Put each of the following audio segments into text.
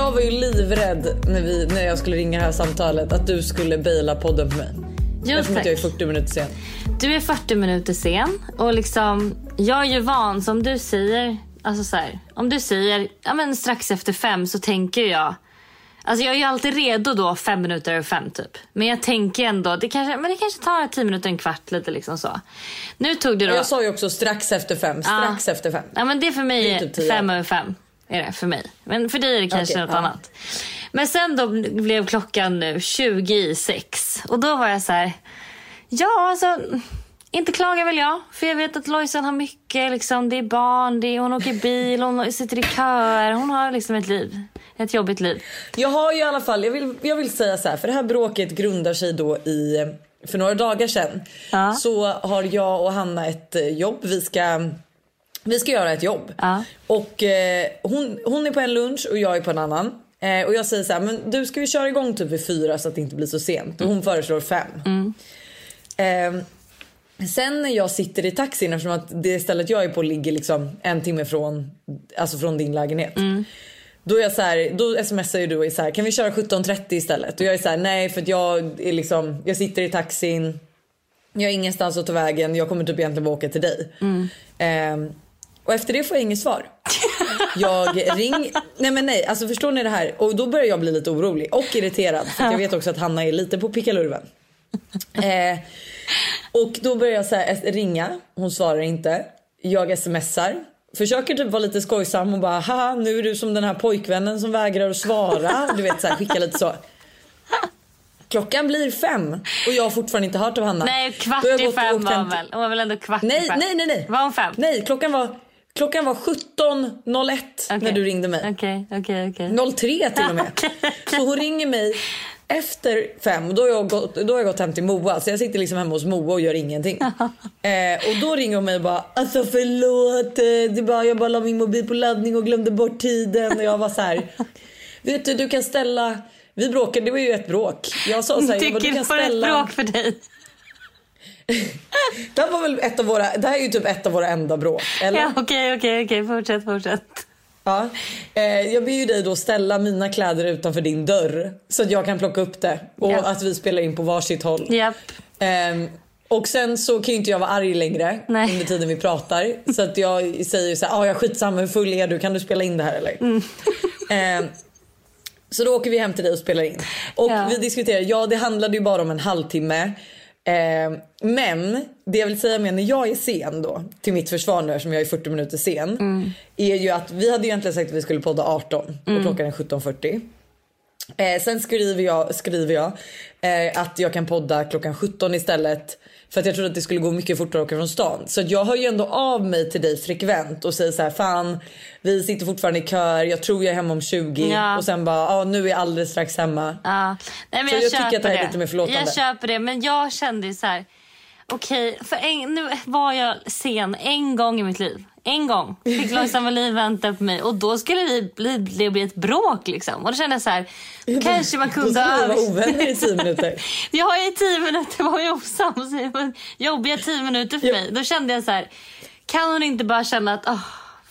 Jag var ju livrädd när, vi, när jag skulle ringa det här samtalet att du skulle baila podden för mig. Jo, Eftersom att jag är 40 minuter sen. Du är 40 minuter sen och liksom, jag är ju van som du säger, alltså så här, om du säger ja, men strax efter fem så tänker jag, alltså jag är ju alltid redo då fem minuter över fem typ. Men jag tänker ändå, det kanske, men det kanske tar tio minuter, en kvart lite liksom så. Nu tog det då, Jag sa ju också strax efter fem. Strax efter fem. ja men det är för mig Det är typ fem över fem. Är det för mig. Men för dig är det kanske Okej, något ja. annat. Men sen då blev klockan nu 20 i sex. Och då var jag så här. Ja, alltså. Inte klagar väl jag. För jag vet att Lojsan har mycket. Liksom, det är barn, det är, hon åker bil, hon sitter i köer. Hon har liksom ett liv. Ett jobbigt liv. Jag har ju i alla fall, jag vill, jag vill säga så här, för det här bråket grundar sig då i, för några dagar sedan. Ja. Så har jag och Hanna ett eh, jobb. Vi ska, vi ska göra ett jobb. Ja. Och eh, hon, hon är på en lunch och jag är på en annan. Eh, och jag säger så här, men du ska vi köra igång typ vid fyra så att det inte blir så sent. Och hon föreslår fem. Eh, sen när jag sitter i taxin, eftersom att det stället jag är på ligger liksom en timme från, alltså från din lägenhet. Då, är jag så här, då smsar ju du och är så här, kan vi köra 17.30 istället? Och jag är så här, nej för jag är liksom, jag sitter i taxin. Jag har ingenstans att ta vägen. Jag kommer typ egentligen bara åka till dig. Ehm, och efter det får jag inget svar. Jag ring... Nej men nej, alltså förstår ni det här? Och då börjar jag bli lite orolig och irriterad. För jag vet också att Hanna är lite på pickalurven. Eh, och då börjar jag så här, ringa. Hon svarar inte. Jag smsar. Försöker typ vara lite skojsam och bara haha nu är du som den här pojkvännen som vägrar att svara. Du vet så här, skicka lite så. Klockan blir fem och jag har fortfarande inte hört av Hanna. Nej, kvart i fem var hon väl? Hon var väl ändå kvart i Nej, fem? nej, nej, nej. Var hon fem? Nej, klockan var, klockan var 17.01 när Okej. du ringde mig. Okej, okej, okej. 03 till och med. Så hon ringer mig efter fem då har jag gått, då har jag gått hem till Moa. Så jag sitter liksom hemma hos Moa och gör ingenting. eh, och då ringer hon mig och bara alltså förlåt. eh, Det bara, jag bara la min mobil på laddning och glömde bort tiden. Och jag var så här. Vet du, du kan ställa. Vi bråkade, det var ju ett bråk. Jag sa så här, jag bara, du kan var ett ställa. bråk för dig. Det här var väl ett av våra, det här är ju typ ett av våra enda bråk. Eller? Ja, okej, okej, okej. Fortsätt, fortsätt. Ja. Eh, jag ber ju dig då ställa mina kläder utanför din dörr så att jag kan plocka upp det och Ja. att vi spelar in på varsitt håll. Japp. Ehm, och sen så kan ju inte jag vara arg längre Nej. under tiden vi pratar. Så att jag säger så här, ah, jag skitsamma hur full är du? Kan du spela in det här eller? Mm. Ehm, så då åker vi hem till dig och spelar in. Och Ja. vi diskuterar, ja det handlade ju bara om en halvtimme. Ehm, men det jag vill säga med när jag är sen då, till mitt försvar nu eftersom jag är 40 minuter sen. Mm. Är ju att vi hade egentligen sagt att vi skulle podda 18 och klockan är 17.40. Eh, sen skriver jag, skriver jag eh, att jag kan podda klockan 17 istället. För att jag trodde att det skulle gå mycket fortare att åka från stan. Så jag hör ju ändå av mig till dig frekvent och säger så här: fan vi sitter fortfarande i kör, jag tror jag är hemma om 20 Ja. och sen bara ja nu är jag alldeles strax hemma. Ja. Nej, men Så jag, jag tycker att det här är lite mer förlåtande. Jag köper det, men jag kände ju så här. Okej, för en, nu var jag sen en gång i mitt liv. En gång fick Lojsan Wallin vänta på mig och då skulle det bli, det bli ett bråk. Liksom. Och då kände jag så här, kanske man Då kunde skulle vi ha vara i 10 minuter. Jag har ju tio minuter, var ju osams. Jobbiga tio minuter för Ja. mig. Då kände jag så här, kan hon inte bara känna att, åh,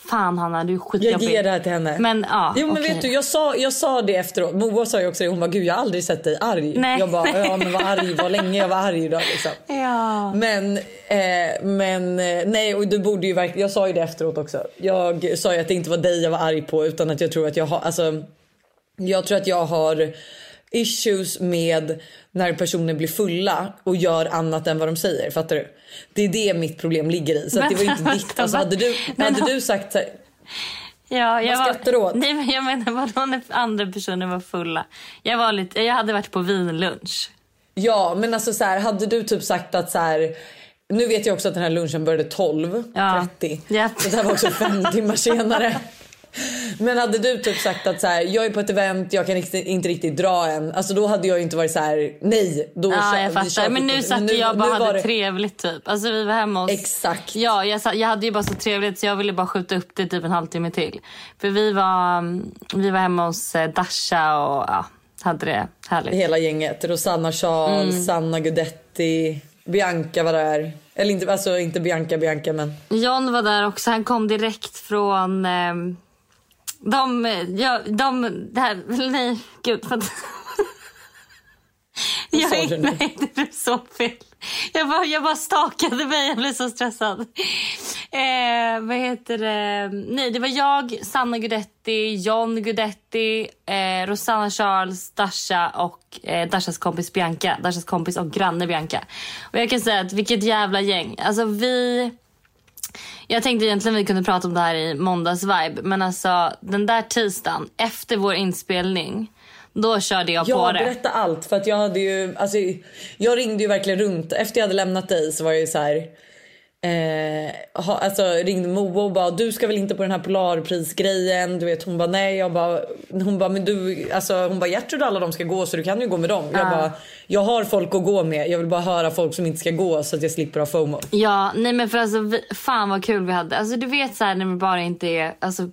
fan Hanna du är Jag skitjobbig. ger det här till henne. Men ja, Jo men okej. vet du jag sa, jag sa det efteråt. Moa sa ju också det. Hon bara gud jag har aldrig sett dig arg. Nej. Jag bara ja men vad arg, vad länge jag var arg idag liksom. Ja. Men, eh, men eh, nej och du borde ju verkligen, jag sa ju det efteråt också. Jag sa ju att det inte var dig jag var arg på utan att jag tror att jag har, alltså jag tror att jag har issues med när personer blir fulla och gör annat än vad de säger. Fattar du? Det är det mitt problem ligger i. Så att det var inte Men- ditt. Alltså, hade du, Men- hade du sagt så här, Ja, jag Vad skrattar du åt? Nej, men jag menar vadå när andra personer var fulla? Jag, var lite, jag hade varit på vinlunch. Ja men alltså så här, hade du typ sagt att så här nu vet jag också att den här lunchen började 12.30. Ja. Så det här var också fem timmar senare. Men hade du typ sagt att så här, jag är på ett event, jag kan inte, inte riktigt dra än. Alltså då hade jag inte varit så här: nej. Då Ja, kör- jag fattar. Men nu satt nu- jag bara hade det- trevligt typ. Alltså vi var hemma hos... Exakt. Ja, jag, satt, jag hade ju bara så trevligt så jag ville bara skjuta upp det typ en halvtimme till. För vi var, vi var hemma hos eh, Dasha och ja, hade det härligt. Hela gänget. Rosanna Charles, Mm. Sanna Gudetti, Bianca var där. Eller inte, alltså inte Bianca Bianca men. John var där också. Han kom direkt från... Eh, de... Ja, de... Det här... Nej, gud. Vad jag, sa du nu? nej, det blev så fel. Jag bara, jag bara stakade mig. Jag blev så stressad. Eh, vad heter det? Nej, det var jag, Sanna Gudetti, John Gudetti, eh, Rosanna Charles, Dasha och eh, Dashas kompis Bianca. Dashas kompis och granne Bianca. Och jag kan säga att vilket jävla gäng. Alltså vi... Jag tänkte egentligen vi kunde prata om det här i måndags-vibe. Men alltså den där tisdagen efter vår inspelning. Då körde jag på Ja, det. berätta allt. För att jag hade ju, alltså, jag ringde ju verkligen runt. Efter jag hade lämnat dig så var jag ju så här. Eh, ha, alltså ringde Moa och bara du ska väl inte på den här Polarprisgrejen. Du vet hon bara nej. Jag bara, hon bara men du alltså hon bara Gertrud alla de ska gå så du kan ju gå med dem. Jag bara jag har folk att gå med. Jag vill bara höra folk som inte ska gå så att jag slipper ha FOMO. Ja, nej men för alltså vi, fan vad kul vi hade. Alltså du vet så här när man bara inte är, alltså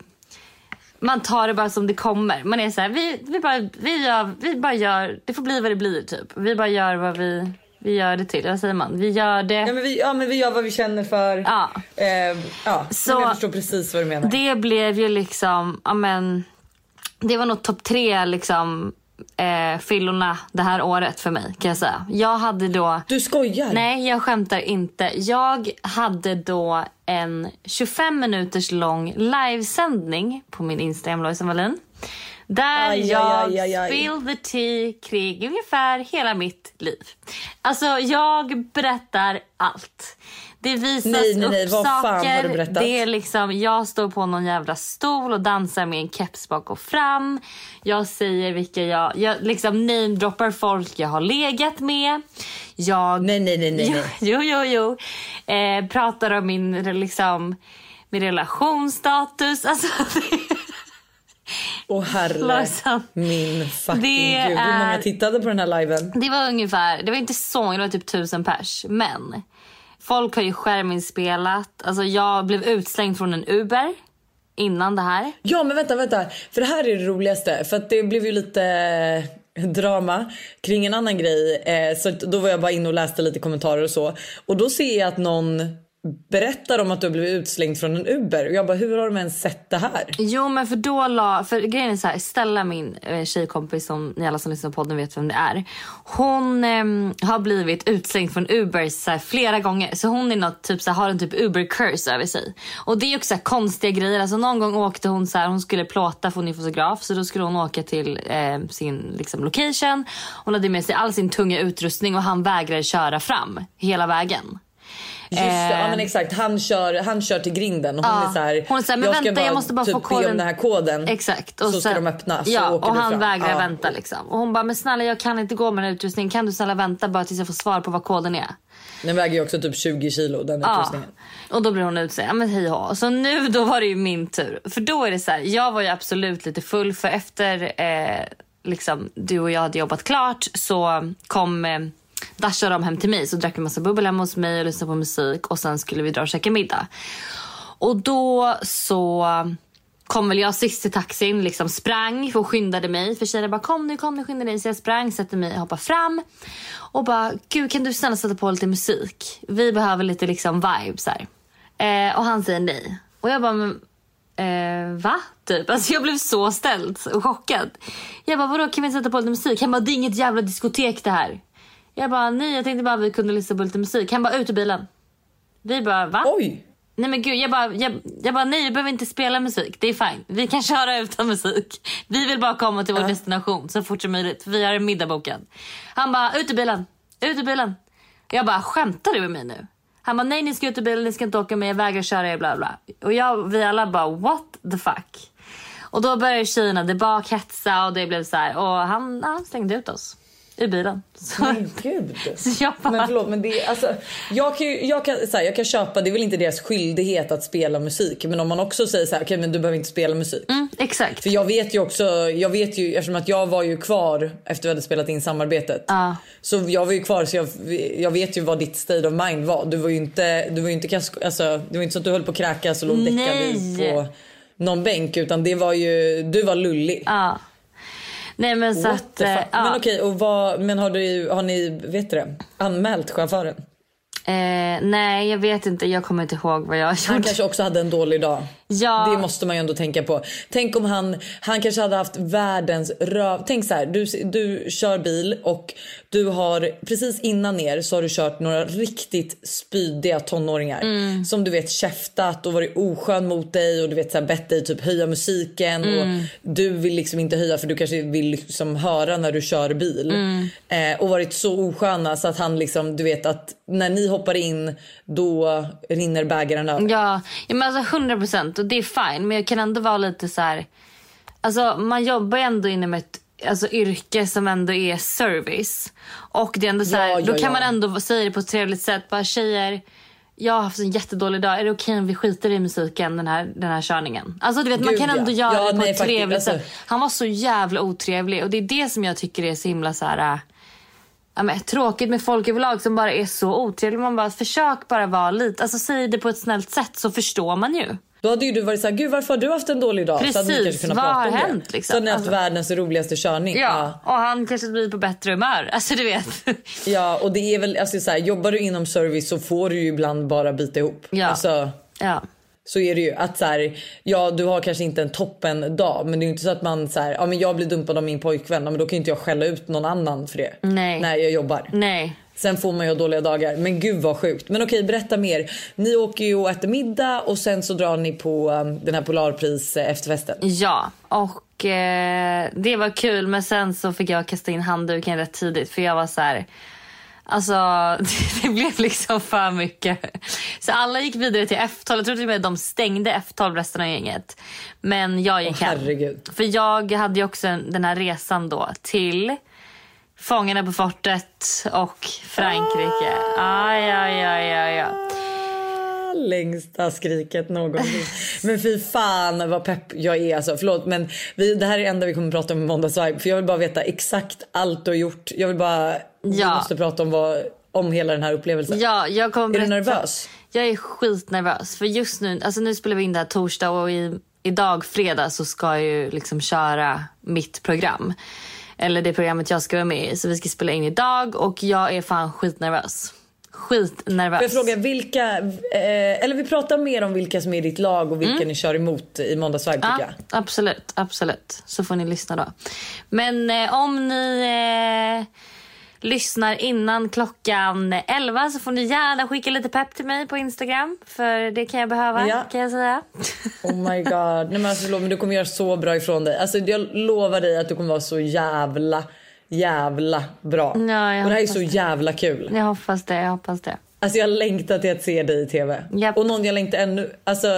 man tar det bara som det kommer. Man är så här, vi, vi, bara, vi, gör, vi bara gör, det får bli vad det blir typ. Vi bara gör vad vi, vi gör det till. Vad säger man? Vi gör det. Ja men vi, ja, men vi gör vad vi känner för. Ja. Eh, ja. Så- men jag förstår precis vad du menar. Det blev ju liksom, ja men, det var nog topp tre liksom eh, fyllorna det här året för mig kan jag säga. Jag hade då Du skojar? Nej, jag skämtar inte. Jag hade då en 25 minuters lång livesändning på min Instagram, Lojsan Wallin. Där Aj, jag aj, aj, spill the tea kring ungefär hela mitt liv. Alltså, jag berättar allt. Det visas Nej, nej, nej, upp vad saker. Det är liksom, jag står på någon jävla stol och dansar med en keps bak och fram. Jag säger vilka jag... Jag liksom namedroppar folk jag har legat med. Jag Nej nej nej nej. nej. Jo, jo, jo. Eh, pratar om min, liksom, min relationsstatus. Alltså, Åh herre min fucking Det gud. Hur många är- tittade på den här liven? det var ungefär, det var inte så många, det var typ tusen pers. Men folk har ju skärminspelat. Alltså jag blev utslängd från en Uber innan det här. Ja men vänta vänta. För det här är det roligaste. För det blev ju lite eh, drama kring en annan grej. Eh, så då var jag bara inne och läste lite kommentarer och så. Och då ser jag att någon berättar om att du har blivit utslängd från en Uber. Och jag bara hur har de ens sett det här? Jo men för då la, för grejen är så här, Stella min eh, tjejkompis som ni alla som lyssnar på podden vet vem det är. Hon eh, har blivit utslängd från Uber så här, flera gånger. Så hon är något, typ, så här, har en typ Uber curse över sig. Och det är också så här, konstiga grejer. Alltså någon gång åkte hon så här, hon skulle plåta för hon är fotograf. Så då skulle hon åka till eh, sin liksom, location. Hon hade med sig all sin tunga utrustning och han vägrade köra fram hela vägen. Just det, ja men exakt. Han kör, han kör till grinden och hon Ja. är så här. Hon är så här, men jag ska vänta, jag måste bara typ få koden." om den här koden. Exakt. så ska sen- de öppna. Så ja, och han fram. vägrar Ja. vänta. Liksom. Och hon bara, men snälla jag kan inte gå med den utrustningen. Kan du snälla vänta bara tills jag får svar på vad koden är? Den väger ju också typ 20 kilo den Ja. utrustningen. Och då blir hon utslängd. Ja men hej och. Så nu då var det ju min tur. För då är det så här, jag var ju absolut lite full för efter eh, liksom, du och jag hade jobbat klart så kom eh, Dasha och de hem till mig. Så drack vi massa bubbel hemma hos mig och lyssnade på musik och sen skulle vi dra och käka middag. Och då så kom väl jag sist i taxin, liksom sprang och skyndade mig. För tjejerna bara kom nu, kom nu, skynda dig. Så jag sprang, sätter mig, hoppar fram och bara gud kan du snälla sätta på lite musik? Vi behöver lite liksom vibes här. Eh, och han säger nej. Och jag bara men Eh, va? Typ. Alltså jag blev så ställd och chockad. Jag bara, vadå kan vi sätta på lite musik? Han bara, det är inget jävla diskotek det här. Jag bara, nej jag tänkte bara vi kunde lyssna på lite musik. Han bara, ut ur bilen. Vi bara, va? Oj! Nej men gud, jag bara, jag, jag bara nej vi behöver inte spela musik. Det är fine. Vi kan köra utan musik. Vi vill bara komma till vår destination så fort som möjligt. Vi har en middag bokad. Han bara, ut ur bilen. Ut ur bilen. Jag bara, skämtar du med mig nu? Han bara, nej ni ska ut ur bilen, ni ska inte åka med, jag vägrar köra er bla bla. Och jag, vi alla bara, what the fuck? Och då började tjejerna där bak hetsa och det blev så här. Och han, han slängde ut oss. I bilen. Så, Men gud. så jag bara, Men förlåt men det är, alltså, jag kan, ju- jag, kan, så här, jag kan köpa, det är väl inte deras skyldighet att spela musik. Men om man också säger så här, okej men du behöver inte spela musik. mm, exakt. För jag vet ju också, jag vet ju eftersom att jag var ju kvar efter vi hade spelat in samarbetet. Ja. Så jag var ju kvar så jag, jag vet ju vad ditt state of mind var. Du var ju inte, du var inte, alltså, det var inte så att du höll på att kräkas och låg däckad på någon bänk. Utan det var ju, du var lullig. Ja. Nej men så What att... eh, fuck? ja. Men okej, och vad, men har, du, har ni vet du det, anmält chauffören? Eh, nej jag vet inte, jag kommer inte ihåg vad jag Han gjorde. kanske också hade en dålig dag. Ja. Det måste man ju ändå tänka på. Tänk om han, han kanske hade haft världens röv... Tänk så här, du, du kör bil och du har precis innan er så har du kört några riktigt spydiga tonåringar. Mm. Som du vet käftat och varit oskön mot dig och du vet så här, bett dig typ höja musiken Mm. och du vill liksom inte höja för du kanske vill liksom höra när du kör bil. Mm. Eh, och varit så osköna så att han liksom, du vet att när ni hoppar in då rinner bägaren över. Ja, ja men alltså 100 procent och det är fine. Men jag kan ändå vara lite så här. Alltså man jobbar ju ändå inom ett alltså, yrke som ändå är service. Och det är ändå så här, Ja, ja, då kan ja. man ändå säga det på ett trevligt sätt. Bara tjejer, jag har haft en jättedålig dag. Är det okej om vi skiter i musiken den här, den här körningen? Alltså du vet man Gud, kan ändå göra det på nej, ett faktiskt, trevligt alltså. sätt. Han var så jävla otrevlig och det är det som jag tycker är så himla så här. äh, Ja, men, tråkigt med folk överlag som bara är så otrevliga. Man bara försök bara vara lite, alltså säg det på ett snällt sätt så förstår man ju. Då hade ju du varit såhär, gud varför har du haft en dålig dag? så hade ni Precis, kanske kunnat vad prata har om det. hänt, liksom? Så hade ni haft Alltså- världens roligaste körning. Ja, och han kanske blir på bättre humör. Alltså du vet. Ja, och det är väl, alltså så här, jobbar du inom service så får du ju ibland bara bita ihop. Ja. Alltså, ja. så är det ju. Att så här, ja du har kanske inte en toppen dag men det är ju inte så att man så här, ja men jag blir dumpad av min pojkvän, ja, men då kan inte jag skälla ut någon annan för det. Nej. När jag jobbar. Nej. Sen får man ju dåliga dagar. Men gud vad sjukt. Men okej, berätta mer. Ni åker ju och äter middag och sen så drar ni på um, den här Polarpris eh, efterfesten. Ja, och eh, det var kul men sen så fick jag kasta in handduken rätt tidigt för jag var så här. Alltså det blev liksom för mycket. Så alla gick vidare till F12. Jag tror till och med de stängde F12 resten av gänget. Men jag gick Åh, hem. herregud. För jag hade ju också en- den här resan då till Fångarna på fortet och Frankrike. Aj, aj, aj, aj, aj. Längsta skriket någonsin. men fy fan vad pepp jag är alltså. Förlåt men vi, det här är det enda vi kommer prata om i måndagsvibe. För jag vill bara veta exakt allt du har gjort. Jag vill bara, vi Ja. måste prata om, vad, om hela den här upplevelsen. Ja, jag kommer Är du nervös? Jag är skitnervös. För just nu, alltså nu spelar vi in det här torsdag och i, idag fredag så ska jag ju liksom köra mitt program. Eller det programmet jag ska vara med i. Så vi ska spela in idag och jag är fan skitnervös. Skitnervös. Får jag fråga vilka, eh, eller vi pratar mer om vilka som är i ditt lag och vilka ni kör emot i tycker Mm. Ja, jag. absolut, absolut. Så får ni lyssna då. Men eh, om ni eh, lyssnar innan klockan 11 så får ni gärna skicka lite pepp till mig på Instagram. För det kan jag behöva, Ja. kan jag säga. Oh my god. Nej, men alltså, förlåt, men du kommer göra så bra ifrån dig. Alltså, jag lovar dig att du kommer vara så jävla, jävla bra. Ja, och det här är så jävla kul. jag hoppas det, jag hoppas det. Alltså jag längtar till att se dig i tv. Japp. Och någon jag längtar ännu... Alltså,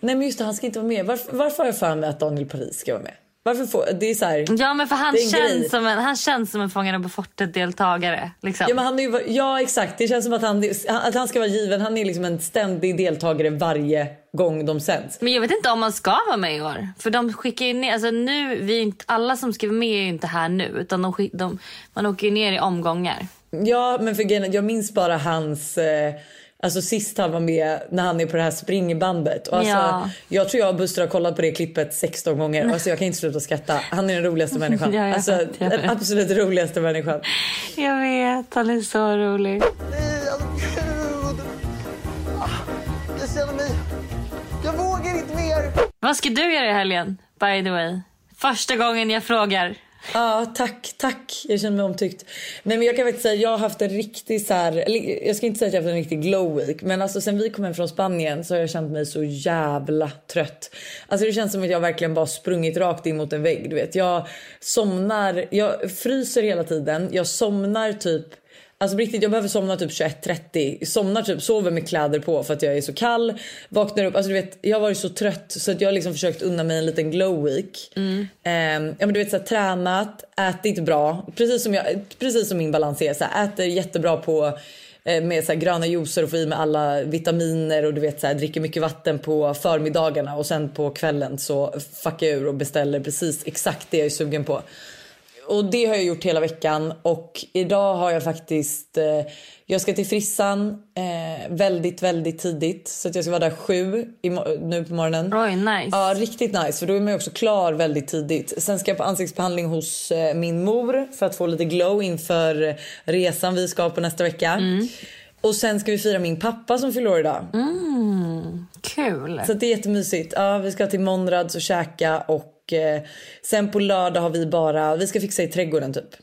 nej men just det, han ska inte vara med. Varför, varför har jag för mig att Daniel Paris ska vara med? Varför får... Det är så här... Ja men för han grej. känns, som en, han känns som en Fångarna på fortet-deltagare. Liksom. Ja, men han är ju, ja exakt, det känns som att han, att han ska vara given. Han är liksom en ständig deltagare varje gång de sänds. Men jag vet inte om man ska vara med i år. För de skickar ner, alltså nu, vi inte, alla som vara med är ju inte här nu. Utan de, skick, de, man åker ju ner i omgångar. Ja men för jag minns bara hans... Eh, alltså sist han var med när han är på det här springbandet. Och alltså, Ja. Jag tror jag och Buster har kollat på det klippet 16 gånger. Alltså jag kan inte sluta skratta. Han är den roligaste människan. Ja, jag alltså, vet, jag den vet. absolut roligaste människan. Jag vet, han är så rolig. Nej, alltså gud! Ah, Jag känner mig... Jag vågar inte mer! Vad ska du göra i helgen, by the way? Första gången jag frågar. Ja, tack, tack. Jag känner mig omtyckt. Nej, men jag kan faktiskt säga jag har haft en riktig så här, eller jag ska inte säga att jag har haft en riktig glow week, men alltså sen vi kom hem från Spanien så har jag känt mig så jävla trött. Alltså det känns som att jag verkligen bara sprungit rakt in mot en vägg, du vet. Jag somnar, jag fryser hela tiden. Jag somnar typ Alltså riktigt, jag behöver somna typ 21.30. Somnar typ, sover med kläder på för att jag är så kall. Vaknar upp, alltså du vet jag har varit så trött så att jag har liksom försökt unna mig en liten glow week. Mm. Um, ja men du vet så här, tränat, ätit bra. Precis som, jag, precis som min balans är. Så här, äter jättebra på eh, med så här, gröna juicer och få i mig alla vitaminer och du vet så här, dricker mycket vatten på förmiddagarna och sen på kvällen så fuckar jag ur och beställer precis exakt det jag är sugen på. Och det har jag gjort hela veckan och idag har jag faktiskt, eh, jag ska till frissan eh, väldigt väldigt tidigt så att jag ska vara där sju i, nu på morgonen. Oj, nice. Ja, riktigt nice för då är man ju också klar väldigt tidigt. Sen ska jag på ansiktsbehandling hos eh, min mor för att få lite glow inför resan vi ska på nästa vecka. Och sen ska vi fira min pappa som fyller år idag. Kul. Så det är jättemysigt. Ja, vi ska till Monrads och käka och eh, sen på lördag har vi bara, vi ska fixa i trädgården typ.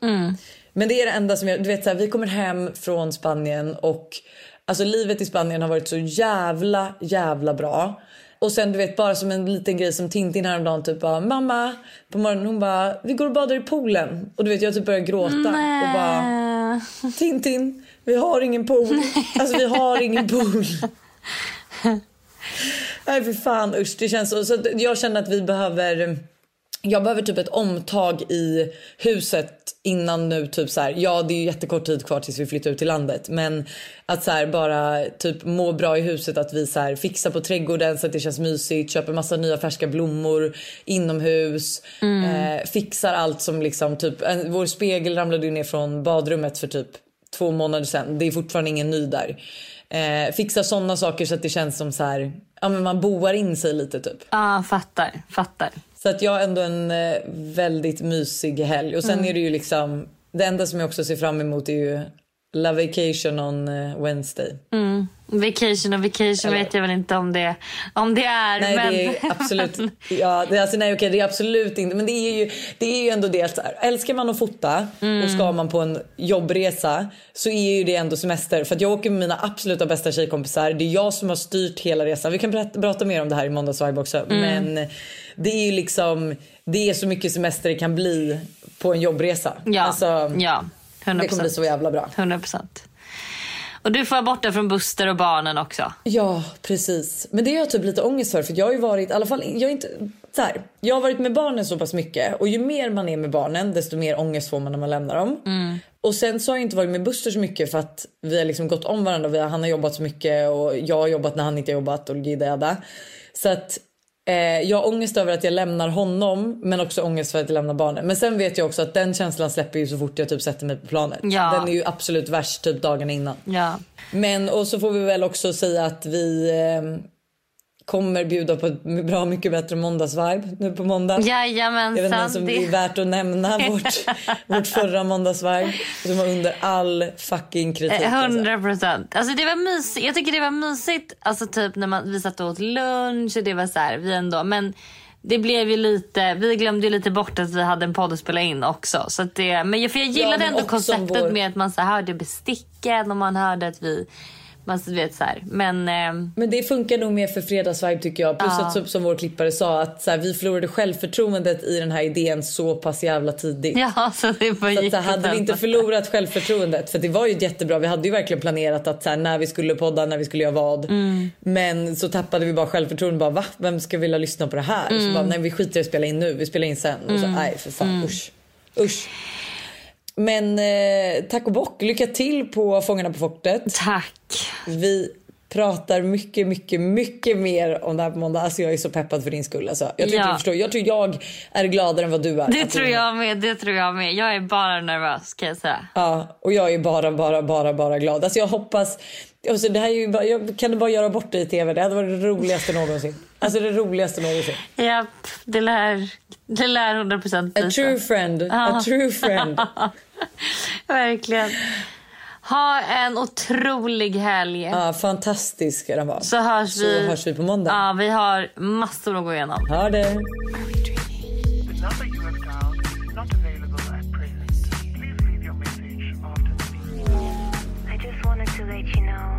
Men det är det enda som jag, du vet så här, vi kommer hem från Spanien och alltså livet i Spanien har varit så jävla jävla bra. Och sen du vet bara som en liten grej som Tintin häromdagen typ bara mamma på morgonen hon bara vi går och badar i poolen och du vet jag typ börjar gråta och bara Tintin vi har ingen pool. Alltså vi har ingen pool. Nej för fan usch det känns så. så jag känner att vi behöver jag behöver typ ett omtag i huset innan nu typ så här. Ja det är ju jättekort tid kvar tills vi flyttar ut till landet men att så här bara typ må bra i huset att vi så här fixar på trädgården så att det känns mysigt, köper massa nya färska blommor inomhus, eh, fixar allt som liksom typ en, vår spegel ramlade ju ner från badrummet för typ två månader sedan. Det är fortfarande ingen ny där. Eh, fixa sådana saker så att det känns som så här, ja men man boar in sig lite typ. Ja, fattar. Fattar. Så att jag har ändå en eh, väldigt mysig helg. Och sen är det ju liksom, det enda som jag också ser fram emot är ju La Vacation on eh, Wednesday. Vacation och vacation vet jag väl inte om det, om det är. Nej men... det är absolut, ja, det, är alltså, nej okej det är absolut inte, men det är ju, det är ju ändå det så här, älskar man att fota och ska man på en jobbresa så är ju det ändå semester. För att jag åker med mina absoluta bästa tjejkompisar, det är jag som har styrt hela resan. Vi kan berätta, prata mer om det här i måndagsvibe också. Men det är ju liksom, det är så mycket semester det kan bli på en jobbresa. Ja, Alltså, ja 100%. Det kommer bli så jävla bra. 100%. Och du får vara borta från Buster och barnen också. Ja, precis. Men det har jag typ lite ångest för. För jag har ju varit, i alla fall, jag inte, så här, jag har varit med barnen så pass mycket. Och ju mer man är med barnen desto mer ångest får man när man lämnar dem. Och sen så har jag inte varit med Buster så mycket för att vi har liksom gått om varandra. Vi har, han har jobbat så mycket och jag har jobbat när han inte har jobbat och jidda. Så att eh, jag har ångest över att jag lämnar honom men också ångest för att jag lämnar barnen. Men sen vet jag också att den känslan släpper ju så fort jag typ sätter mig på planet. Ja. Den är ju absolut värst typ dagarna innan. Ja. Men och så får vi väl också säga att vi eh, kommer bjuda på ett bra mycket bättre måndagsvibe nu på måndag. Jag vet inte ens Jajamensan. om det är Det... värt att nämna vårt, vårt förra måndagsvibe som var under all fucking kritik. Eh, alltså. 100 procent. Alltså det var mysigt. Jag tycker det var mysigt. Alltså typ när man, vi satt och åt lunch och det var så här, vi ändå. Men det blev ju lite, vi glömde ju lite bort att vi hade en podd att spela in också. Så det, men jag, för jag gillade men ändå konceptet vår- med att man så här hörde besticken och man hörde att vi, man vet så här. Men ehm, Men det funkar nog mer för fredagsvibe tycker jag. Plus Ja. att typ, som vår klippare sa att så här, vi förlorade självförtroendet i den här idén så pass jävla tidigt. ja, så det var Så att, så hade vi inte förlorat självförtroendet, för det var ju jättebra, vi hade ju verkligen planerat att så här, när vi skulle podda, när vi skulle göra vad. Mm. Men så tappade vi bara självförtroendet, bara va? Vem ska vilja lyssna på det här? Mm. Så bara, nej vi skiter i att spela in nu, vi spelar in sen. Och så, nej för fan Mm. usch. Usch. Men eh, tack och bock, lycka till på Fångarna på fortet. Tack. Vi pratar mycket, mycket, mycket mer om det här på måndag. Alltså jag är så peppad för din skull. Alltså. Jag tror Ja. förstår. Jag tror jag är gladare än vad du är. Det tror jag med. Det tror jag med. Jag är bara nervös kan jag säga. Ja, och jag är bara, bara, bara, bara glad. Alltså jag hoppas... Alltså det här är ju bara, jag kan du bara göra bort det i tv. Det hade varit det roligaste någonsin. Alltså det roligaste någonsin. Japp, det lär, det lär 100 procent A true friend. A true friend. Verkligen. Ha en otrolig helg. Ja, fantastisk ska den vara. Så hörs Så vi. hörs vi på måndag. Ja, vi har massor att gå igenom. Ha det. Please leave your message after the beep. I just wanted to let you know